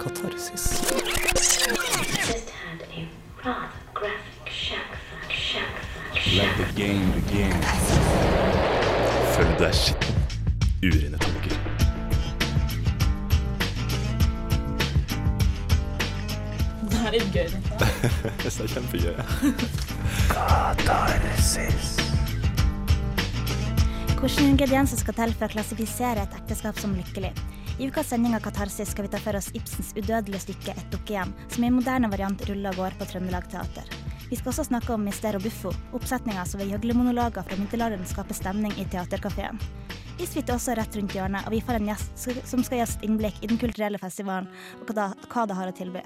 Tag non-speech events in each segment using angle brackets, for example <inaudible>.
katarsis. Følg deg skitten. Urene tanker. Det er litt gøy. dette. <laughs> Det er kjempegøy. Hvilke ingredienser skal til for å klassifisere et ekteskap som lykkelig? I ukas sending av Katarsis skal vi ta for oss Ibsens udødelige stykke Et dukkehjem, som i en moderne variant ruller og går på Trøndelag Teater. Vi skal også snakke om Mister og Buffo, oppsetninga som ved gjøglemonologer fra middelalderen skaper stemning i teaterkafeen. Isfit er også rett rundt hjørnet, og vi får en gjest som skal gi oss innblikk i den kulturelle festivalen og hva det har å tilby.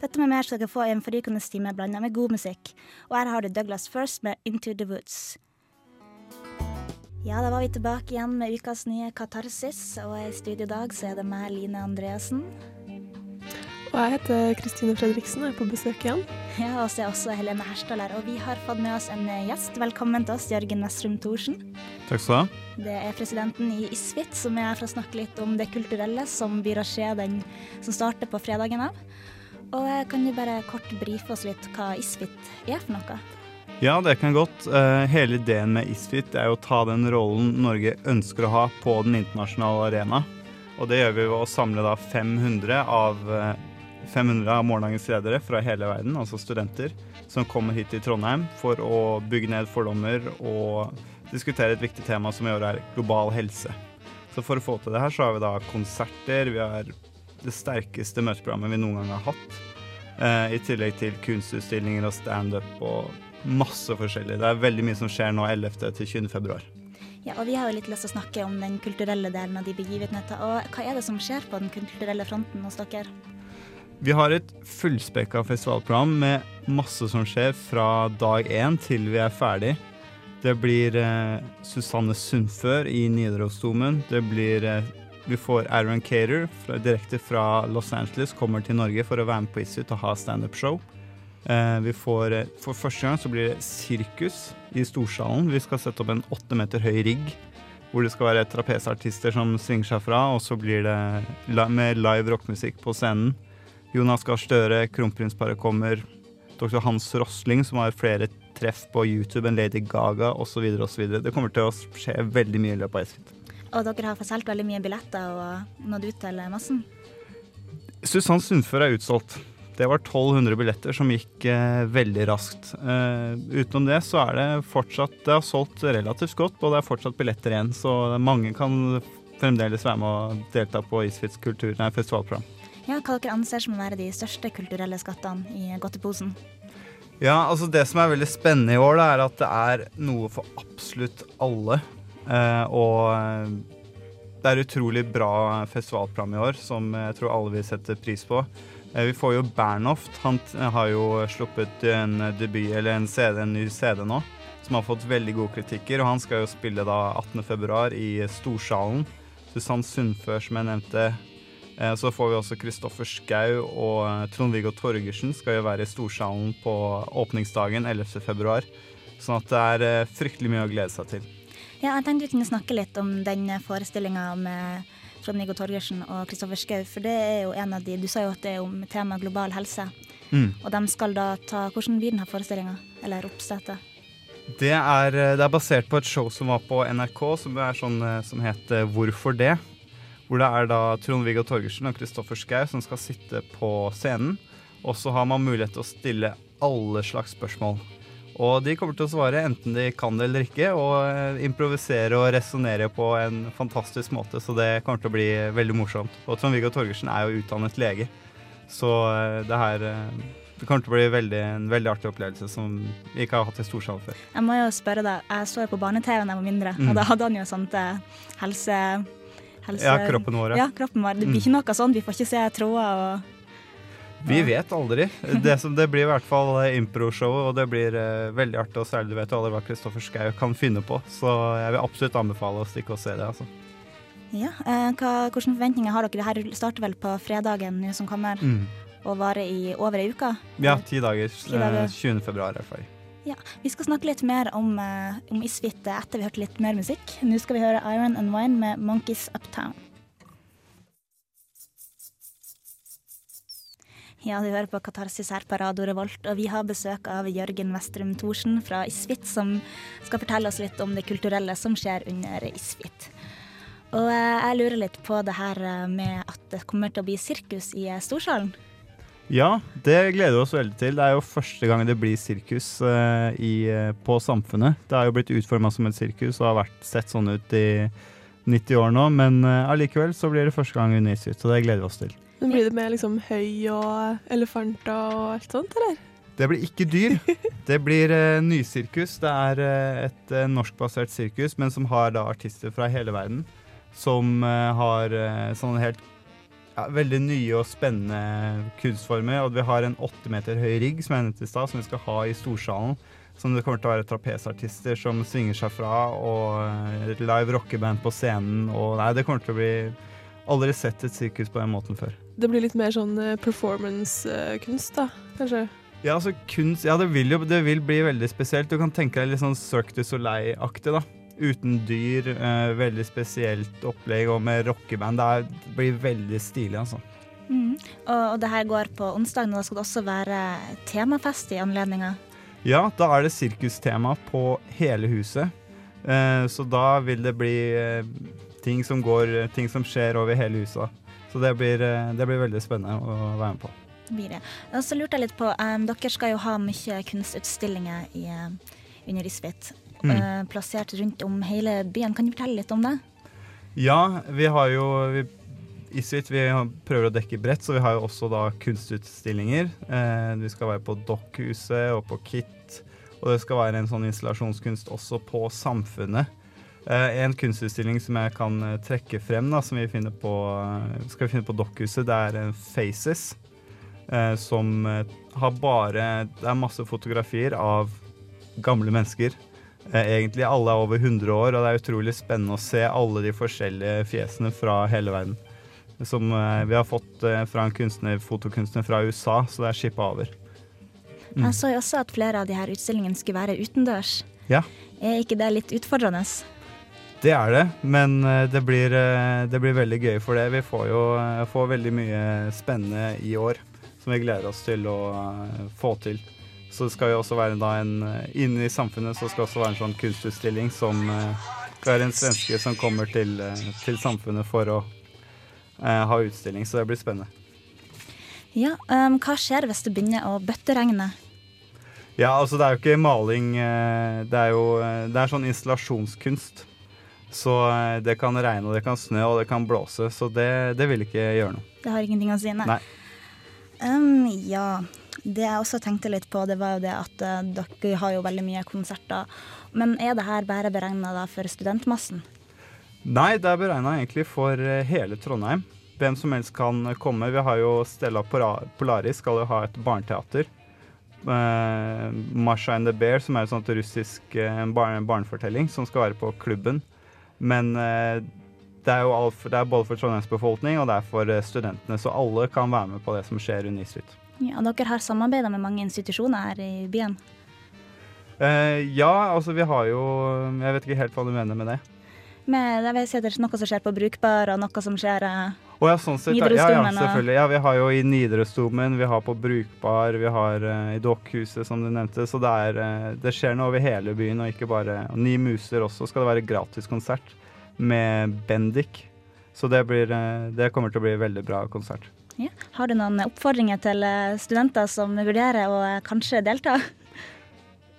Dette med mer skal dere få i en forrykende time blanda med god musikk. Og her har du Douglas First med Into the Woods. Ja, da var vi tilbake igjen med ukas nye Katarsis, og i studio i dag så er det meg, Line Andreassen. Og jeg heter Kristine Fredriksen og er på besøk igjen. Ja, og så er også Helene Herstaller, og vi har fått med oss en eh, gjest. Velkommen til oss, Jørgen Westrum Thorsen. Takk skal du ha. Det er presidenten i ISFIT som er her for å snakke litt om det kulturelle som blir å skje den som starter på fredagen av. Og eh, kan du bare kort brife oss litt hva ISFIT er for noe? Ja, det kan godt. Eh, hele ideen med Isfit er jo å ta den rollen Norge ønsker å ha på den internasjonale arena. Og det gjør vi ved å samle da 500 av, eh, 500 av morgendagens ledere fra hele verden, altså studenter, som kommer hit til Trondheim for å bygge ned fordommer og diskutere et viktig tema som i år er global helse. Så for å få til det her, så har vi da konserter, vi har det sterkeste møteprogrammet vi noen gang har hatt. Eh, I tillegg til kunstutstillinger og standup og masse forskjellig. Det er veldig mye som skjer nå 11. til 20. februar. Ja, og vi har jo litt lyst til å snakke om den kulturelle delen av de begivenhetene. Og hva er det som skjer på den kulturelle fronten hos dere? Vi har et fullspekka festivalprogram med masse som skjer fra dag én til vi er ferdig. Det blir eh, Susanne Sundfør i Nidarosdomen. Det blir eh, Vi får Aaron Cater direkte fra Los Angeles, kommer til Norge for å være med på Isut og ha standup-show. Eh, vi får eh, For første gang så blir det sirkus i Storsalen. Vi skal sette opp en åtte meter høy rigg. Hvor det skal være trapesartister som svinger seg fra, og så blir det med live rockemusikk på scenen. Jonas Gahr Støre, kronprinsparet kommer. Dr. Hans Rosling, som har flere treff på YouTube enn Lady Gaga osv. osv. Det kommer til å skje veldig mye i løpet av Esfit. Og dere har fått solgt veldig mye billetter og nådd ut til massen? Susann Sundfør er utsolgt. Det var 1200 billetter som gikk eh, veldig raskt. Eh, utenom det så er det fortsatt Det har solgt relativt godt, og det er fortsatt billetter igjen, så mange kan fremdeles være med å delta på Isfits kultur, nei, festivalprogram. Ja, Hva dere anser som å være de største kulturelle skattene i godteposen? Ja, altså Det som er veldig spennende i år, da, er at det er noe for absolutt alle. Eh, og eh, det er utrolig bra festivalprogram i år, som jeg tror alle vil sette pris på. Eh, vi får jo Bernhoft. Han har jo sluppet en debut, eller en, CD, en ny CD nå, som har fått veldig gode kritikker. Og han skal jo spille da 18.2 i Storsalen. Susann Sundfør, som jeg nevnte. Eh, Så får vi også Kristoffer Schou og eh, Trond-Viggo Torgersen skal jo være i Storsalen på åpningsdagen 11.2. Sånn at det er eh, fryktelig mye å glede seg til. Ja, jeg tenkte vi kunne snakke litt om den forestillinga med Trond-Viggo Torgersen og Kristoffer Schou, for det er jo en av de Du sa jo at det er om tema global helse. Mm. Og de skal da ta Hvordan blir denne forestillinga? Eller oppsettet? Det er, eh, det er basert på et show som var på NRK, som, er sånn, eh, som het eh, Hvorfor det? Hvor det er da Trond-Viggo Torgersen og Kristoffer Schou som skal sitte på scenen. Og så har man mulighet til å stille alle slags spørsmål. Og de kommer til å svare enten de kan det eller ikke, og eh, improvisere og resonnere på en fantastisk måte, så det kommer til å bli veldig morsomt. Og Trond-Viggo Torgersen er jo utdannet lege, så eh, det her eh, det kommer til å bli veldig, en veldig artig opplevelse som vi ikke har hatt i storsal før. Jeg må jo spørre deg, jeg så jo på barne-TV da jeg var mindre, Mm. og da hadde han jo sånt helse... helse Ja, kroppen vår, ja. Kroppen vår. Det blir Mm. ikke noe sånn, vi får ikke se tråder og Vi vet aldri. Det, som, det blir i hvert fall eh, impro-show, og det blir uh, veldig artig. Og særlig du vet jo aldri hva Kristoffer Schou kan finne på, så jeg vil absolutt anbefale å stikke og se det. altså. Ja, eh, hva, Hvilke forventninger har dere? Det her starter vel på fredagen nå som kommer, Mm. og varer i over ei uke? Ja, ti dager. Ti dager. eh, 20. februar er ferdig. Ja, Vi skal snakke litt mer om, eh, om Isfit eh, etter vi har hørt litt mer musikk. Nå skal vi høre Iron and Wine med Monkeys Uptown. Ja, du hører på Katarsis her på Radio Revolt, og vi har besøk av Jørgen Westrum Thorsen fra Isfit, som skal fortelle oss litt om det kulturelle som skjer under Isfit. Og eh, jeg lurer litt på det her eh, med at det kommer til å bli sirkus i eh, Storsalen. Ja, det gleder vi oss veldig til. Det er jo første gang det blir sirkus i, på Samfunnet. Det har jo blitt utforma som et sirkus og har vært sett sånn ut i 90 år nå, men allikevel så blir det første gang under Isfit, så det gleder vi oss til. Men blir det med liksom høy og elefanter og alt sånt, eller? Det blir ikke dyr. Det blir uh, nysirkus. Det er uh, et uh, norskbasert sirkus, men som har da artister fra hele verden. Som har sånne helt ja, veldig nye og spennende kunstformer. Og vi har en åtte meter høy rigg som jeg nevnte i stad, som vi skal ha i Storsalen. Som det kommer til å være trapesartister som svinger seg fra, og live rockeband på scenen. Og nei, det kommer til å bli Aldri sett et sirkus på den måten før. Det blir litt mer sånn eh, performance-kunst, da, kanskje? Ja, altså kunst Ja, det vil jo det vil bli veldig spesielt. Du kan tenke deg litt sånn Cirque du Soleil-aktig, da. Uten dyr. Eh, veldig spesielt opplegg, og med rockeband. Det, er, det blir veldig stilig, altså. Mm. Og, og det her går på onsdag, og da skal det også være temafest i anledninga. Ja, da er det sirkustema på hele huset. Eh, så da vil det bli eh, ting som går Ting som skjer over hele huset. Så det blir, eh, det blir veldig spennende å være med på. blir det. Og så lurte jeg litt på, um, dere skal jo ha mye kunstutstillinger i, uh, under Isfit. Mm. uh, plassert rundt om hele byen. Kan du fortelle litt om det? Ja, vi har jo vi, Isfit vi prøver å dekke bredt, så vi har jo også da kunstutstillinger. Eh, vi skal være på Dokkhuset og på KIT, og det skal være en sånn installasjonskunst også på Samfunnet. Eh, en kunstutstilling som jeg kan eh, trekke frem, da, som vi finner på, eh, skal vi finne på Dokkhuset, det er Faces. Som har bare Det er masse fotografier av gamle mennesker. Egentlig alle er over 100 år, og det er utrolig spennende å se alle de forskjellige fjesene fra hele verden. Som vi har fått fra en kunstner, fotokunstner fra USA, så det er shippa over. Mm. Jeg så jo også at flere av de her utstillingene skulle være utendørs. Ja. Er ikke det litt utfordrende? Det er det, men eh, det blir, eh, det blir veldig gøy for det. Vi får jo eh, får veldig mye spennende i år som vi gleder oss til å få til. Så det skal jo også være en Inne i samfunnet så skal det også være en sånn kunstutstilling som skal være en svenske som kommer til, til samfunnet for å eh, ha utstilling, så det blir spennende. Ja, um, hva skjer hvis det begynner å bøtteregne? Ja, altså det er jo ikke maling. Det er jo det er sånn installasjonskunst. Så eh, det kan regne, og det kan snø, og det kan blåse. Så det, det vil ikke gjøre noe. Det har ingenting å si, nei. Nei. Um, ja, det jeg også tenkte litt på, det var jo det at eh, dere har jo veldig mye konserter. Men er det her bare beregna for studentmassen? Nei, det er beregna egentlig for eh, hele Trondheim. Hvem som helst kan komme. Vi har jo Stella Polaris skal jo ha et barneteater. Uh, Masha and the Bear, som er en sånn russisk barne barnefortelling, som skal være på klubben. Men eh, det er jo alt det er både for Trondheims befolkning og det er for eh, studentene, så alle kan være med på det som skjer under Isfrit. Ja, dere har samarbeida med mange institusjoner her i byen. Eh, ja, altså vi har jo Jeg vet ikke helt hva du mener med det. Med, det er noe som skjer på Brukbar, og noe som skjer eh, Å ja, sånn sett. Ja, ja, ja, selvfølgelig. Ja, vi har jo i Nidarosdomen, vi har på Brukbar, vi har eh, i Dokkhuset, som du nevnte. Så det, er, eh, det skjer noe over hele byen, og ikke bare og Ni muser også skal det være gratis konsert med Bendik. Så det, blir, eh, det kommer til å bli en veldig bra konsert. ja. Har du noen oppfordringer til eh, studenter som vurderer å eh, kanskje delta?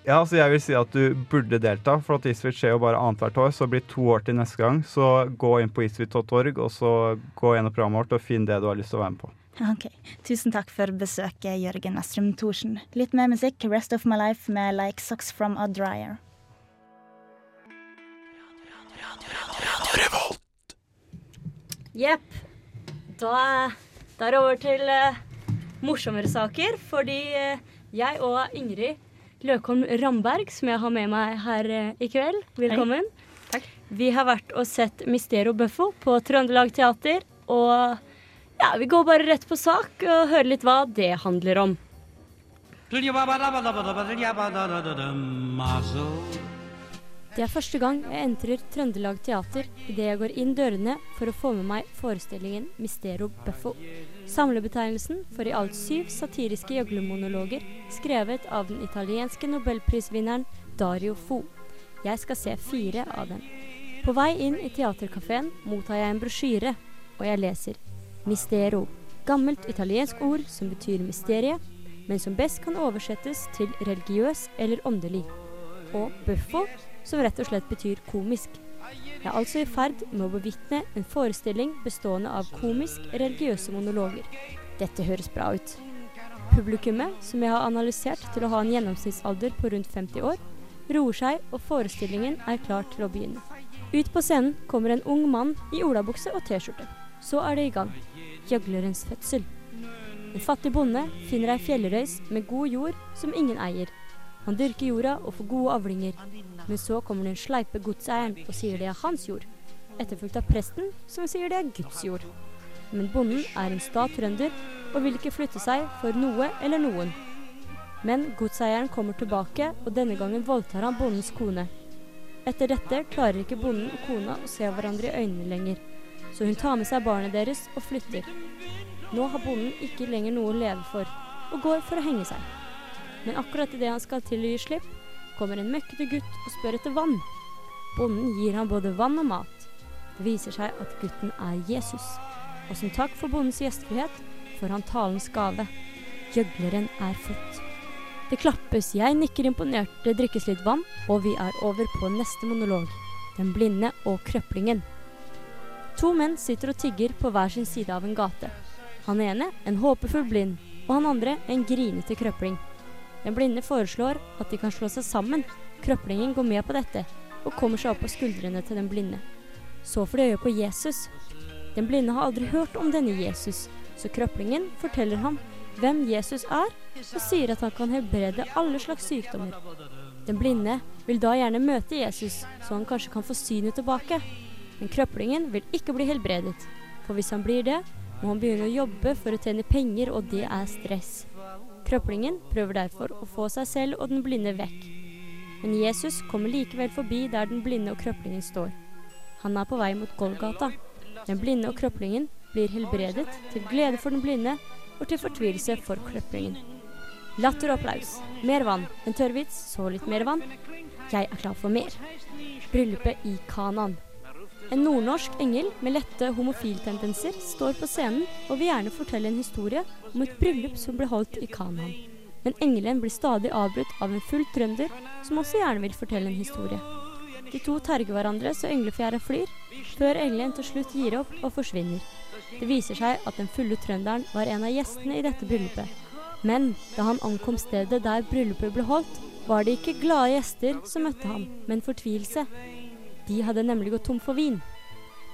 Ja, altså jeg vil si at du burde delta, for at Isfit skjer jo bare annethvert år, så det blir to år til neste gang. Så gå inn på isfit.org, og så gå gjennom programmet vårt og finn det du har lyst til å være med på. Ok, Tusen takk for besøket, Jørgen Westrum Thorsen. Litt mer musikk, 'Rest of My Life' med 'Like Socks From A Dryer'. Jepp. Da, da er det over til uh, morsommere saker, fordi uh, jeg og Ingrid Løkholm Ramberg, som jeg har med meg her eh, i kveld, velkommen. Takk. Vi har vært og sett Mistero Buffo på Trøndelag Teater, og ja, vi går bare rett på sak og hører litt hva det handler om. Det er første gang jeg entrer Trøndelag Teater idet jeg går inn dørene for å få med meg forestillingen Mistero Buffo. Samlebetegnelsen for i alt syv satiriske gjøglermonologer skrevet av den italienske nobelprisvinneren Dario Fo. Jeg skal se fire av dem. På vei inn i teaterkafeen mottar jeg en brosjyre, og jeg leser Mistero. Gammelt italiensk ord som betyr mysterie, men som best kan oversettes til religiøs eller åndelig. Og buffo, som rett og slett betyr komisk. Jeg er altså i ferd med å bevitne en forestilling bestående av komisk-religiøse monologer. Dette høres bra ut. Publikummet, som jeg har analysert til å ha en gjennomsnittsalder på rundt 50 år, roer seg, og forestillingen er klar til å begynne. Ut på scenen kommer en ung mann i olabukse og T-skjorte. Så er det i gang. Gjøglerens fødsel. En fattig bonde finner ei fjellrøys med god jord som ingen eier. Han dyrker jorda og får gode avlinger. Men så kommer den sleipe godseieren og sier det er hans jord. Etterfulgt av presten, som sier det er Guds jord. Men bonden er en sta trønder og vil ikke flytte seg for noe eller noen. Men godseieren kommer tilbake, og denne gangen voldtar han bondens kone. Etter dette klarer ikke bonden og kona å se hverandre i øynene lenger, så hun tar med seg barnet deres og flytter. Nå har bonden ikke lenger noe å leve for, og går for å henge seg. Men akkurat idet han skal til å gi slipp, kommer en møkkete gutt og spør etter vann. Bonden gir ham både vann og mat. Det viser seg at gutten er Jesus, og som takk for bondens gjestfrihet får han talens gave. Gjøgleren er født. Det klappes, jeg nikker imponert, det drikkes litt vann, og vi er over på neste monolog. Den blinde og krøplingen. To menn sitter og tigger på hver sin side av en gate. Han ene en håpefull blind, og han andre en grinete krøpling. Den blinde foreslår at de kan slå seg sammen. Krøplingen går med på dette, og kommer seg opp på skuldrene til den blinde. Så får de øye på Jesus. Den blinde har aldri hørt om denne Jesus, så krøplingen forteller ham hvem Jesus er, og sier at han kan helbrede alle slags sykdommer. Den blinde vil da gjerne møte Jesus, så han kanskje kan få synet tilbake. Men krøplingen vil ikke bli helbredet, for hvis han blir det, må han begynne å jobbe for å tjene penger, og det er stress. Krøplingen prøver derfor å få seg selv og den blinde vekk. Men Jesus kommer likevel forbi der den blinde og krøplingen står. Han er på vei mot Golgata. Den blinde og krøplingen blir helbredet, til glede for den blinde og til fortvilelse for krøplingen. Latter og applaus. Mer vann. En tørrvits, så litt mer vann. Jeg er klar for mer. Bryllupet i Kanan. En nordnorsk engel med lette homofiltendenser står på scenen og vil gjerne fortelle en historie om et bryllup som ble holdt i Kanan. Men engelen blir stadig avbrutt av en full trønder som også gjerne vil fortelle en historie. De to terger hverandre så englefjæra flyr, før engelen til slutt gir opp og forsvinner. Det viser seg at den fulle trønderen var en av gjestene i dette bryllupet. Men da han ankom stedet der bryllupet ble holdt, var det ikke glade gjester som møtte ham, men fortvilelse. De hadde nemlig gått tom for vin.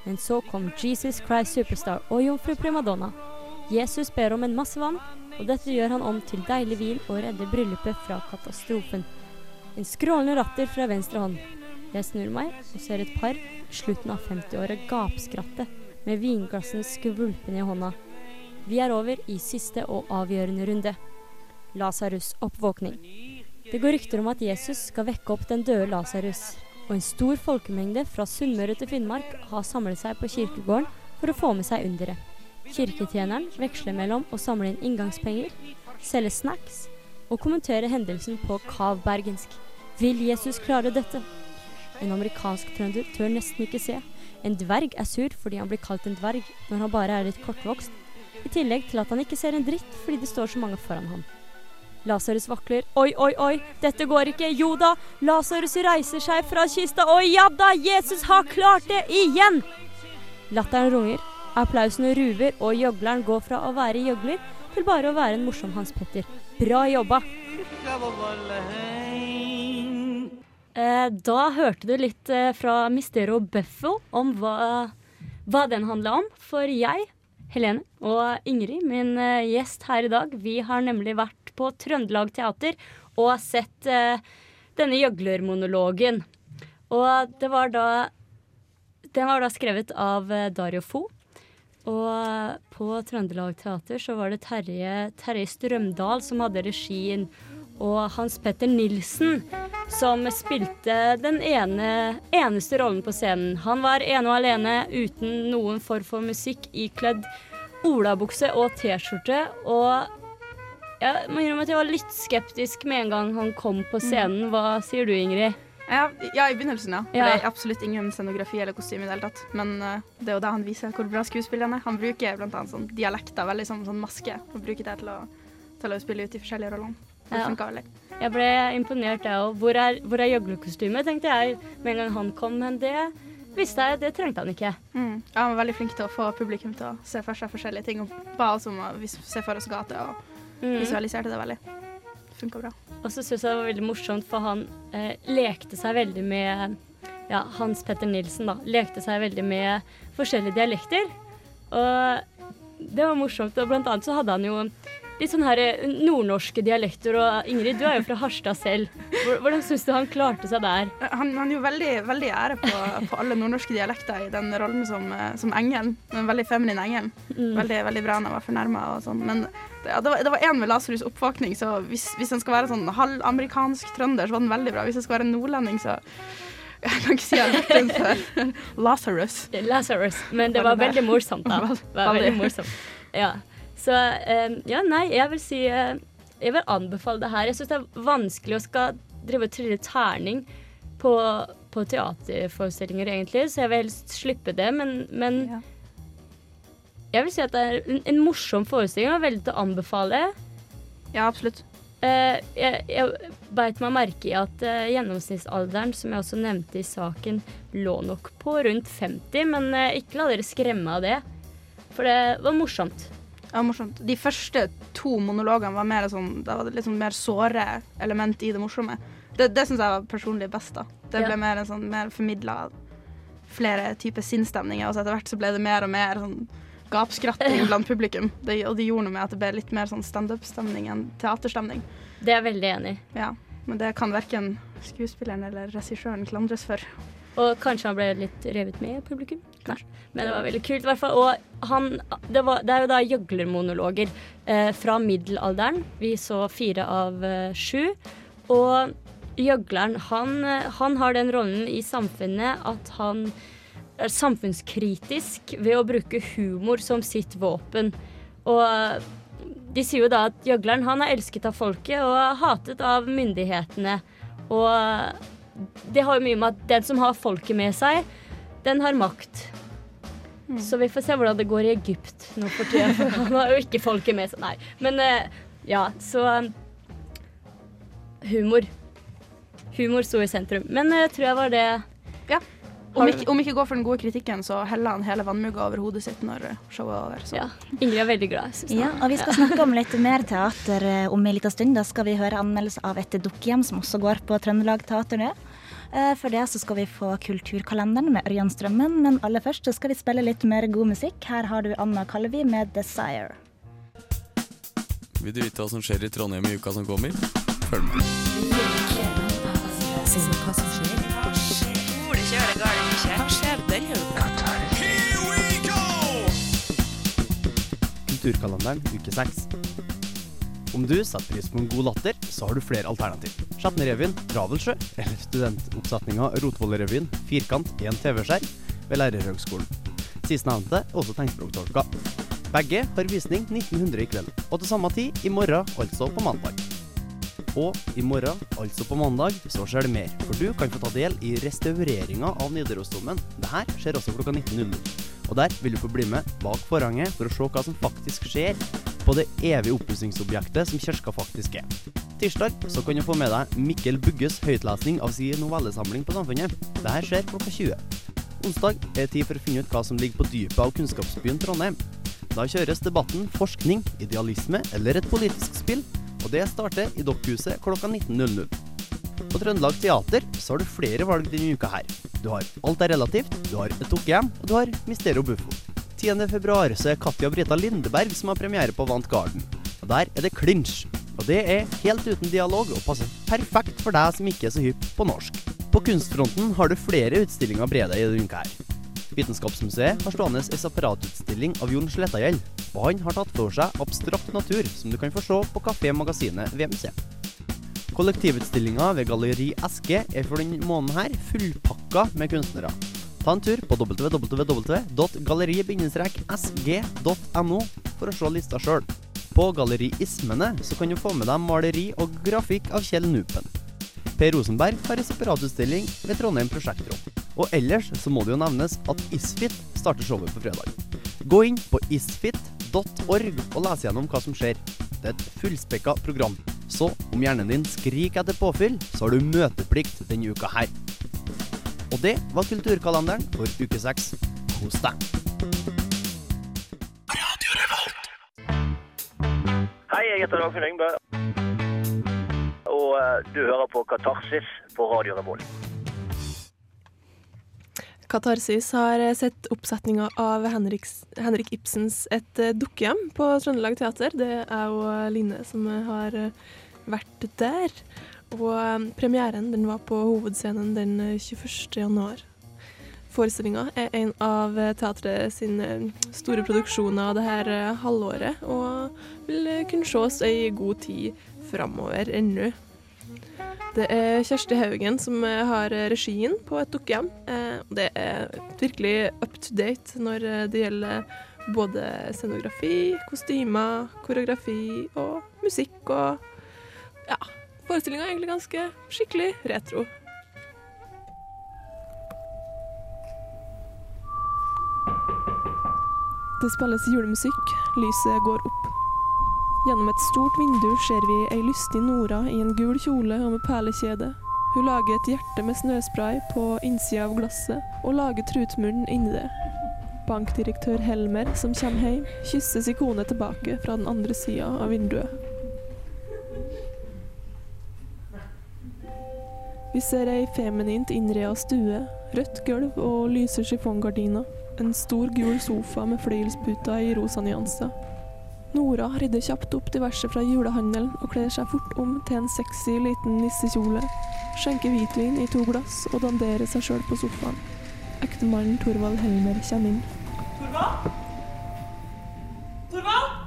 Men så kom Jesus Christ Superstar og jomfru Primadonna. Jesus ber om en masse vann, og dette gjør han om til deilig vin og redder bryllupet fra katastrofen. En skrålende ratter fra venstre hånd. Jeg snur meg og ser et par i slutten av 50-året gapskratte med vinglassene skvulpende i hånda. Vi er over i siste og avgjørende runde. Lasarus' oppvåkning. Det går rykter om at Jesus skal vekke opp den døde Lasarus, og en stor folkemengde fra Sunnmøre til Finnmark har samlet seg på kirkegården for å få med seg underet. Kirketjeneren veksler mellom å samle inn inngangspenger, selge snacks og kommentere hendelsen på kavbergensk. Vil Jesus klare dette? En amerikansk trønder tør nesten ikke se. En dverg er sur fordi han blir kalt en dverg når han bare er litt kortvokst, i tillegg til at han ikke ser en dritt fordi det står så mange foran ham. Lasarus vakler. Oi, oi, oi, dette går ikke. Jo da, Lasarus reiser seg fra kista. Oi, ja da, Jesus har klart det igjen! Latteren runger, applausene ruver, og gjøgleren går fra å være gjøgler til bare å være en morsom Hans Petter. Bra jobba! Eh, da hørte du litt eh, fra Mistero Buffo om hva, hva den handla om. For jeg, Helene og Ingrid, min eh, gjest her i dag, vi har nemlig vært på Trøndelag Teater og sett eh, denne gjøglermonologen. Og det var da Den var da skrevet av eh, Dario Fo. Og på Trøndelag Teater så var det Terje, Terje Strømdal som hadde regien. Og Hans Petter Nilsen som spilte den ene, eneste rollen på scenen. Han var ene og alene uten noen form for musikk, ikledd olabukse og T-skjorte. Og jeg må innrømme at jeg var litt skeptisk med en gang han kom på scenen. Hva sier du, Ingrid? Ja, ja, i begynnelsen, ja. Ja. Det er absolutt ingen scenografi eller kostyme i det hele tatt. Men eh, det er jo det han viser hvor bra skuespilleren er. Han bruker annet sånn dialekter, veldig sånn, sånn maske, og bruker det til å, til å spille ut de forskjellige rollene. Det funka veldig. Jeg ble imponert, jeg òg. Hvor er, hvor er gjøglerkostymet, tenkte jeg med en gang han kom. Men det visste jeg, det trengte han ikke. Mm. Ja, han var veldig flink til å få publikum til å se for seg forskjellige ting, og ba oss om å se for oss gate, og Mm. visualiserte det veldig. Funka bra. Og så syns jeg det var veldig morsomt, for han eh, lekte seg veldig med Ja, Hans Petter Nilsen, da. Lekte seg veldig med forskjellige dialekter. Og det var morsomt. Og blant annet så hadde han jo litt sånn her eh, nordnorske dialekter. Og Ingrid, du er jo fra Harstad selv. Hvordan syns du han klarte seg der? Han, han gjorde veldig, veldig ære på, på alle nordnorske dialekter i den rollen som, eh, som engel. En veldig feminin engel. Mm. Veldig, veldig bra når han var fornærma og sånn. Men det, ja, det, var, det var en med Lasarus' oppvåkning, så hvis, hvis den skal være sånn halvamerikansk trønder, så var den veldig bra. Hvis han skal være en nordlending, så <laughs> Jeg kan ikke si jeg har hørt den før. <laughs> Lasarus. Lazarus. Men det var veldig morsomt, da. <laughs> Veldig. morsomt. Ja. Så eh, ja, nei, jeg vil si eh, Jeg vil anbefale det her. Jeg syns det er vanskelig å skal drive og trille terning på, på teaterforestillinger, egentlig, så jeg vil helst slippe det. Men, men Ja. jeg vil si at det er en, en morsom forestilling og veldig til å anbefale. Ja, absolutt. Eh, jeg jeg beit meg merke i at eh, gjennomsnittsalderen, som jeg også nevnte i saken, lå nok på rundt 50, men eh, ikke la dere skremme av det. For det var morsomt. Ja, morsomt. De første to monologene var mer sånn Da var det sånn mer såre element i det morsomme. Det, det syns jeg var personlig best, da. Det ble Ja. mer sånn mer formidla flere typer sinnsstemninger, og så etter hvert så ble det mer og mer sånn gapskratting <laughs> blant publikum. Det, og det gjorde noe med at det ble litt mer sånn standup-stemning enn teaterstemning. Det er jeg veldig enig i. Ja. Men det kan verken skuespilleren eller regissøren klandres for. Og kanskje han ble litt revet med i publikum. Nei. Men det var veldig kult, i hvert fall. Og han, det, var, det er jo da gjøglermonologer eh, fra middelalderen. Vi så fire av eh, sju. Og gjøgleren, han, han har den rollen i samfunnet at han er samfunnskritisk ved å bruke humor som sitt våpen. Og de sier jo da at gjøgleren han er elsket av folket og hatet av myndighetene. Og det har jo mye med at den som har folket med seg, den har makt. Så vi får se hvordan det går i Egypt nå for tida. For han har jo ikke folket med seg. Nei. Men eh, ja, så eh, Humor. Humor sto i sentrum. Men jeg tror jeg var det Om ikke, om ikke går for den gode kritikken, så heller han hele vannmugga over hodet sitt når showet er over. Så. Ja. Ingrid er veldig glad. Synes Ja, og vi skal snakke om litt mer teater eh, om en liten stund. Da skal vi høre anmeldelse av et dukkehjem som også går på Trøndelag Teater nå. Eh, For det så skal vi få Kulturkalenderen med Ørjan Strømmen, men aller først så skal vi spille litt mer god musikk. Her har du Anna Kallevi med 'Desire'. Vil du vite hva som skjer i Trondheim i uka som kommer? Følg med. Kulturkalenderen uke 6. Om du setter pris på en god latter, så har du flere alternativ. Skjetnerevyen, Ravelsjø, eller studentoppsetninga Rotvollrevyen, Firkant én TV-skjerm ved Lærerhøgskolen. Sistnevnte er også tegnspråktolka. Begge har visning 1900 i kveld, og til samme tid i morgen, altså på mandag. Og i morgen, altså på mandag, så skjer det mer, for du kan få ta del i restaureringa av Nidarosdomen. Dette skjer også klokka 19.00. Og der vil du få bli med bak forhanget for å se hva som faktisk skjer på det evige oppussingsobjektet som kirka faktisk er. Tirsdag så kan du få med deg Mikkel Bugges høytlesning av sin novellesamling på Samfunnet. Dette skjer klokka 20. Onsdag er tid for å finne ut hva som ligger på dypet av kunnskapsbyen Trondheim. Da kjøres debatten forskning, idealisme eller et politisk spill, og det starter i Dokkhuset klokka 19.00. På Trøndelag Teater så har du flere valg denne uka her. Du har Alt er relativt, du har Et dukkehjem, og du har Mistero Buffo. 10. februar så er Katja Brita Lindeberg som har premiere på Vant Garden. Og der er det clinch. Og det er helt uten dialog og passer perfekt for deg som ikke er så hypp på norsk. På kunstfronten har du flere utstillinger brede i denne uka her. Vitenskapsmuseet har stående en separatutstilling av Jon Slettagjeld, og han har tatt for seg abstrakt natur, som du kan få se på Kafé Magasinet ved museet. Kollektivutstillinga ved Galleri Eske er for denne måneden her fullpakka med kunstnere. Ta en tur på www.galleri-sg.no for å se lista sjøl. På Galleriismene så kan du få med deg maleri og grafikk av Kjell Nupen. Per Rosenberg har en separatutstilling ved Trondheim Prosjektrom. Og ellers så må det jo nevnes at Isfit starter showet på fredag. Gå inn på isfit.org og les gjennom hva som skjer. Det er et fullspekka program. Så om hjernen din skriker etter påfyll, så har du møteplikt denne uka her. Og det var kulturkalenderen for uke seks. Kos deg. Hei, jeg heter Dagfinn Yngve. Og eh, du hører på Katarsis på Radio Revolt. Katarsis har sett oppsetninga av Henriks, Henrik Ibsens Et eh, dukkehjem på Trøndelag Teater. Det er jo Line som har eh, vært der. Og eh, premieren den var på hovedscenen den eh, 21. januar. Forestillinga er en av eh, teatret sine store produksjoner det her eh, halvåret, og vil kunne ses ei god tid framover ennå. Det er Kjersti Haugen som har regien på et dukkehjem. Eh, Det er virkelig up to date når det gjelder både scenografi, kostymer, koreografi og musikk og Ja, forestillinga er egentlig ganske skikkelig retro. Det spilles julemusikk, lyset går opp. Gjennom et stort vindu ser vi ei lystig Nora i en gul kjole og med perlekjede. Hun lager et hjerte med snøspray på innsida av glasset, og lager trutmunnen inni det. Bankdirektør Helmer, som kommer hjem, kysser sin kone tilbake fra den andre sida av vinduet. Vi ser ei feminint innreda stue, rødt gulv og lyse chiffongardiner. En stor gul sofa med fløyelsputer i rosa nyanser. Nora rydder kjapt opp diverse fra julehandelen og kler seg fort om til en sexy liten nissekjole. Skjenker hvitvin i to glass og danderer seg sjøl på sofaen. Ektemannen Torvald Helmer kommer inn. Torvald? Torvald?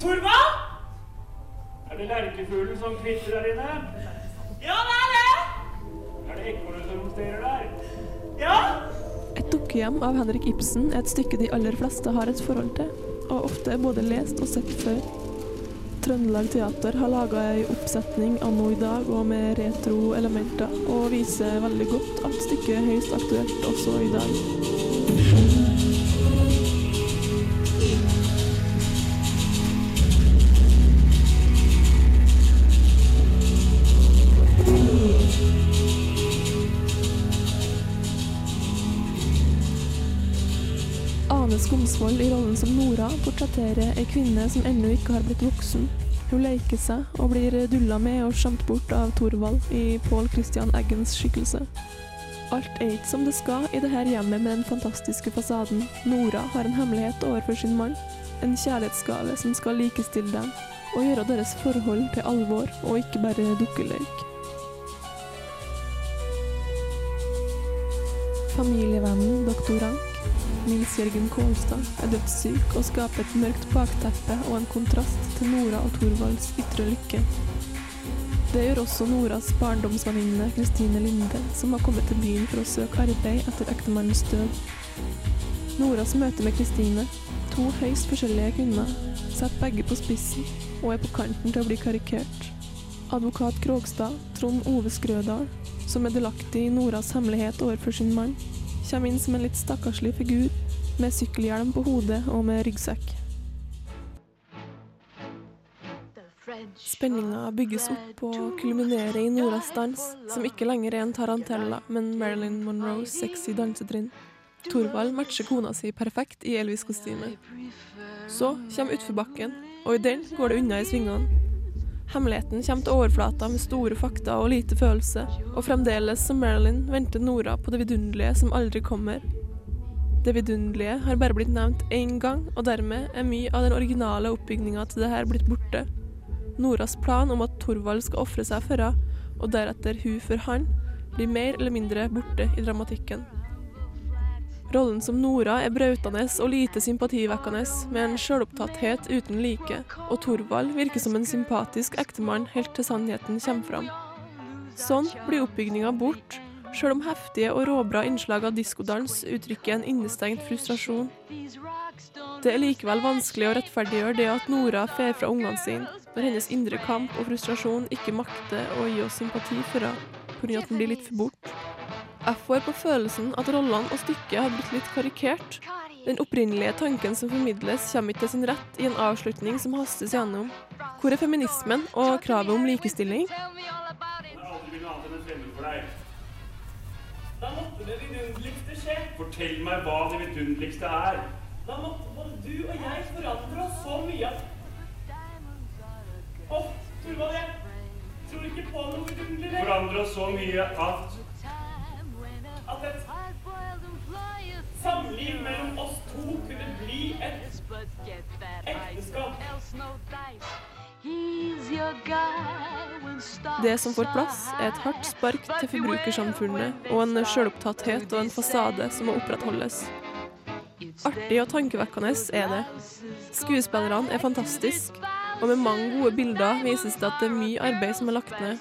Torvald? Er det lerkefuglen som kvitrer der inne? Ja, det er det! Er det ekornet som romsterer der? Ja! Et dukkehjem av Henrik Ibsen er et stykke de aller fleste har et forhold til, og ofte er både lest og sett før. Trøndelag Teater har laga ei oppsetning anno i dag og med retro elementer, og viser veldig godt at stykket er høyst aktuelt også i dag. Skomsvold i rollen som Nora portretterer ei kvinne som ennå ikke har blitt voksen. Hun leker seg og blir dulla med og skjemt bort av Thorvald i Pål Christian Eggens skikkelse. Alt er ikke som det skal i dette hjemmet med den fantastiske fasaden. Nora har en hemmelighet overfor sin mann. En kjærlighetsgave som skal likestille dem og gjøre deres forhold til alvor og ikke bare dukkeleik. Familievennen Dr. Rank Nils Jørgen Kålstad er dødssyk og skaper et mørkt bakteppe og en kontrast til Nora og Thorvalds ytre lykke. Det gjør også Noras barndomsvenninne Kristine Linde, som har kommet til byen for å søke arbeid etter ektemannens død. Noras møte med Kristine, to høyst forskjellige kvinner, setter begge på spissen og er på kanten til å bli karikert. Advokat Krogstad, Trond Ove Skrødal, som er delaktig i Noras hemmelighet overfor sin mann, kommer inn som en litt stakkarslig figur, med sykkelhjelm på hodet og med ryggsekk. Spenninga bygges opp og kulminerer i Noras dans, som ikke lenger er en tarantella, men Marilyn Monroes sexy dansetrinn. Thorvald matcher kona si perfekt i Elvis-kostyme. Så kommer utforbakken, og i den går det unna i svingene. Hemmeligheten kommer til overflata med store fakta og lite følelse, og fremdeles som Marilyn venter Nora på det vidunderlige som aldri kommer. Det vidunderlige har bare blitt nevnt én gang, og dermed er mye av den originale oppbygninga til det her blitt borte. Noras plan om at Thorvald skal ofre seg for henne, og deretter hun for han, blir mer eller mindre borte i dramatikken. Rollen som Nora er brautende og lite sympativekkende, med en sjølopptatthet uten like, og Thorvald virker som en sympatisk ektemann helt til sannheten kommer fram. Sånn blir oppbygninga bort, sjøl om heftige og råbra innslag av diskodans uttrykker en innestengt frustrasjon. Det er likevel vanskelig å rettferdiggjøre det at Nora fer fra ungene sine, når hennes indre kamp og frustrasjon ikke makter å gi oss sympati for henne, pga. at den blir litt for bort. Jeg får på følelsen at rollene og stykket har blitt litt karikert. Den opprinnelige tanken som formidles, kommer ikke til sin rett i en avslutning som hastes gjennom. Hvor er feminismen og kravet om likestilling? Da måtte det vidunderligste skje. Fortell meg hva det vidunderligste er. Da måtte både du og jeg forandre oss så mye at Å, Thorvald, jeg tror ikke på noe vidunderlig. Forandre oss så mye at At et samliv mellom oss to kunne bli et ekteskap. Det som får plass, er et hardt spark til forbrukersamfunnet og en sjølopptatthet og en fasade som må opprettholdes. Artig og tankevekkende er det. Skuespillerne er fantastiske, og med mange gode bilder vises det at det er mye arbeid som er lagt ned.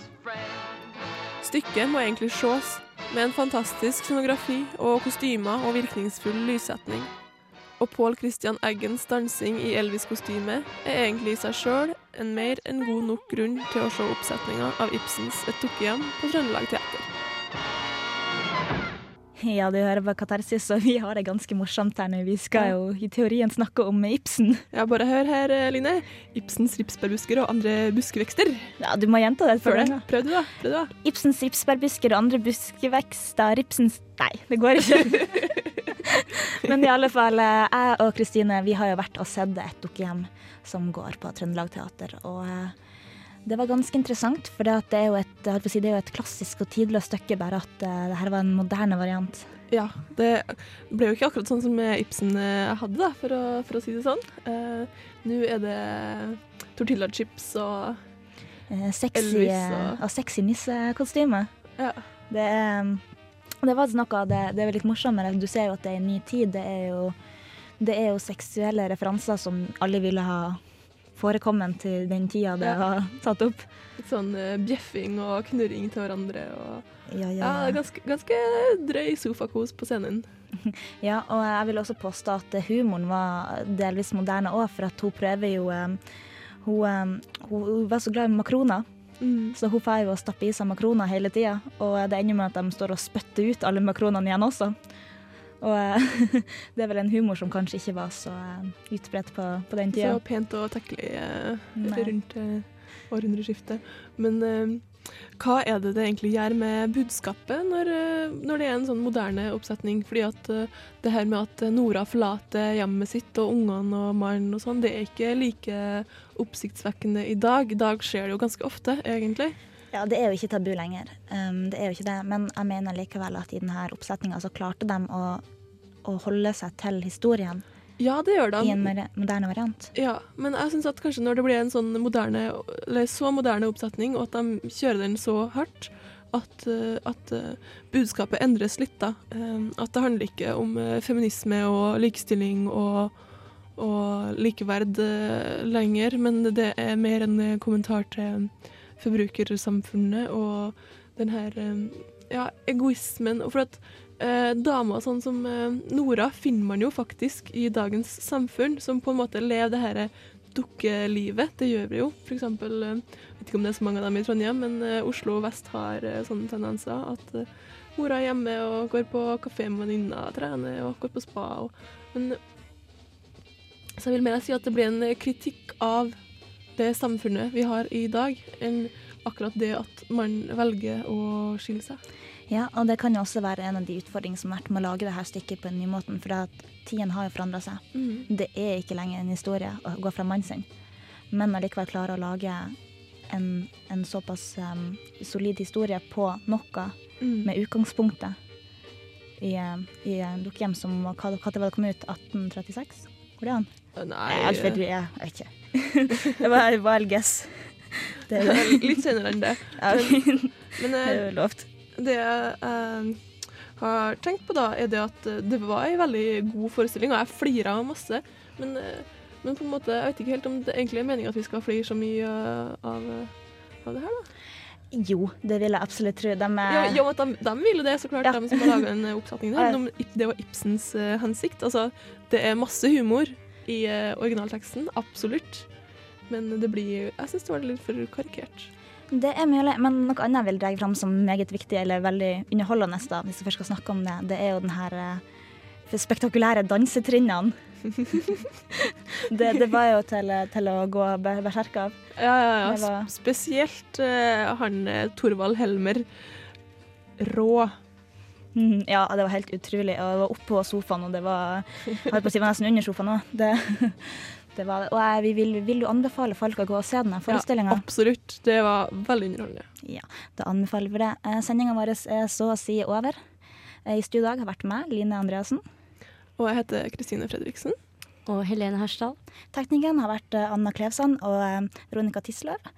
Stykket må egentlig ses, med en fantastisk scenografi og kostymer og virkningsfull lyssetning. Og Pål Christian Eggens dansing i Elvis-kostyme er egentlig i seg sjøl en mer enn god nok grunn til å se oppsetninga av Ibsens Et dukkehjem på Trøndelag Teater. <laughs> Ja, du hører på Katarsis, og vi har det ganske morsomt her nå. Vi skal jo i teorien snakke om Ibsen. <laughs> Ja, bare hør her, Line. Ibsens ripsbærbusker og andre buskevekster. Ja, du må gjenta det. et Prøv det. Prøv det, da. Prøv det, da. Ibsens ripsbærbusker og andre buskevekster Ripsens Nei, det går ikke. <laughs> Men i alle fall, eh, jeg og Kristine vi har jo vært og sett et dukkehjem som går på Trøndelag Teater. Og eh, det var ganske interessant, for det, er jo et, si, det er jo et klassisk og tidløst stykke, bare at uh, det her var en moderne variant. Ja, det ble jo ikke akkurat sånn som Ibsen eh, hadde, da, for å, for å si det sånn. Uh, Nå er det tortillachips og uh, sexy, og- og sexy nissekostyme. Ja. Det, det var noe av det, det er litt morsommere. Du ser jo at det er en ny tid. Det er jo, det er jo seksuelle referanser som alle ville ha forekommet til den tida det var tatt opp. litt sånn eh, bjeffing og knurring til hverandre. Og, Ja, ja. ja, ganske, ganske drøy sofakos på scenen. <laughs> Ja, og jeg vil også påstå at humoren var delvis moderne òg, for at hun prøver jo eh, hun, eh, hun, hun var så glad i makroner. Mm. Så hun får jo stappe i seg makroner hele tida, og det ender med at de står og spytter ut alle makronene igjen også. Og eh, <laughs> det er vel en humor som kanskje ikke var så eh, utbredt på, på den tida. Så pent og tekkelig eh, rundt århundreskiftet. Men hva er det det egentlig gjør med budskapet når, når det er en sånn moderne oppsetning? Fordi at det her med at Nora forlater hjemmet sitt og ungene og mannen og sånn, det er ikke like oppsiktsvekkende i dag. I dag skjer det jo ganske ofte, egentlig. Ja, det er jo ikke tabu lenger. Um, det er jo ikke det. Men jeg mener likevel at i denne oppsetninga så klarte de å, å holde seg til historien Ja, det gjør de. i en moderne variant. Ja, men jeg syns at kanskje når det blir en sånn moderne, eller så moderne oppsetning, og at de kjører den så hardt, at, eh, at eh, budskapet endres litt, da. Eh, At det handler ikke om eh, feminisme og likestilling og, og likeverd lenger, men det er mer en kommentar til forbrukersamfunnet og den her eh, ja, egoismen. Og for at eh, damer sånn som eh, Nora finner man jo faktisk i dagens samfunn, som på en måte lever det her dukkelivet. Det gjør vi jo. For eksempel, eh, vet ikke om det er så mange av dem i Trondheim, men eh, Oslo vest har eh, sånne tendenser. At eh, mora er hjemme og går på kafé med venninna, trener og går på spa. Og, men så jeg vil mer si at det blir en eh, kritikk av det samfunnet vi har i dag, enn akkurat det at man velger å skille seg. Ja, og det kan jo også være en av de utfordringene som har vært med å lage det her stykket på den nye måten, for at tiden har jo forandra seg. Mhm. Det er ikke lenger en historie å gå fra mannen sin, men allikevel klare å lage en, en såpass um, solid historie på noe Mm. med utgangspunktet i, eh, i en dukkehjem som hva, hva det var det kom ut? 1836? Går det an? Nei Jeg, jeg, jeg, jeg vet <laughs> det et wild guess. Det er <laughs> Litt senere enn det. <laughs> Men, men Det er eh, jo lovt. det jeg har tenkt på, da, er det at eh, det var en veldig god forestilling, og jeg flira masse. Men, eh, men på en måte, jeg vet ikke helt om det egentlig er meningen at vi skal flire så mye eh, av, eh, av det her, da. Jo, det vil jeg absolutt tro. De er Ja, ja, de, de vil jo det, så klart, Ja. de som har laga en oppsetningen her. det var Ibsens eh, hensikt. Altså, det er masse humor i eh, originalteksten, absolutt. Men det blir Jeg syns det var litt for karikert. Det er mulig, men noe annet jeg vil dra fram som meget viktig eller veldig underholdende, da, hvis vi først skal snakke om det, det er jo den her eh, spektakulære dansetrinnene. <laughs> det, det var jo til, til å gå be- berserk av. Ja, ja, ja. Var- Spesielt uh, han Torvald Helmer. Rå. Mhm, Ja, det var helt utrolig. Og jeg var oppå sofaen, og det var Jeg holdt på å si det var nesten under sofaen òg. Det, <laughs> det var det. Og jeg, vi vil, vil jo anbefale folk å gå og se denne forestillinga. absolutt. Det var veldig underholdende. Ja, da anbefaler vi det. Eh, Sendinga vår er så å si over. Eh, I studio i dag har vært meg, Line Andreassen. Og jeg heter Kristine Fredriksen. Og Helene Hersdal. Teknikeren har vært eh, Anna Klevsand og eh, Veronica Tisløv.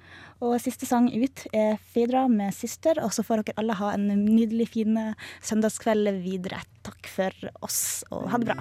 Og siste sang ut er Fidra med 'Syster', og så får dere alle ha en nydelig fin eh, søndagskveld videre. Takk for oss, og ha det bra.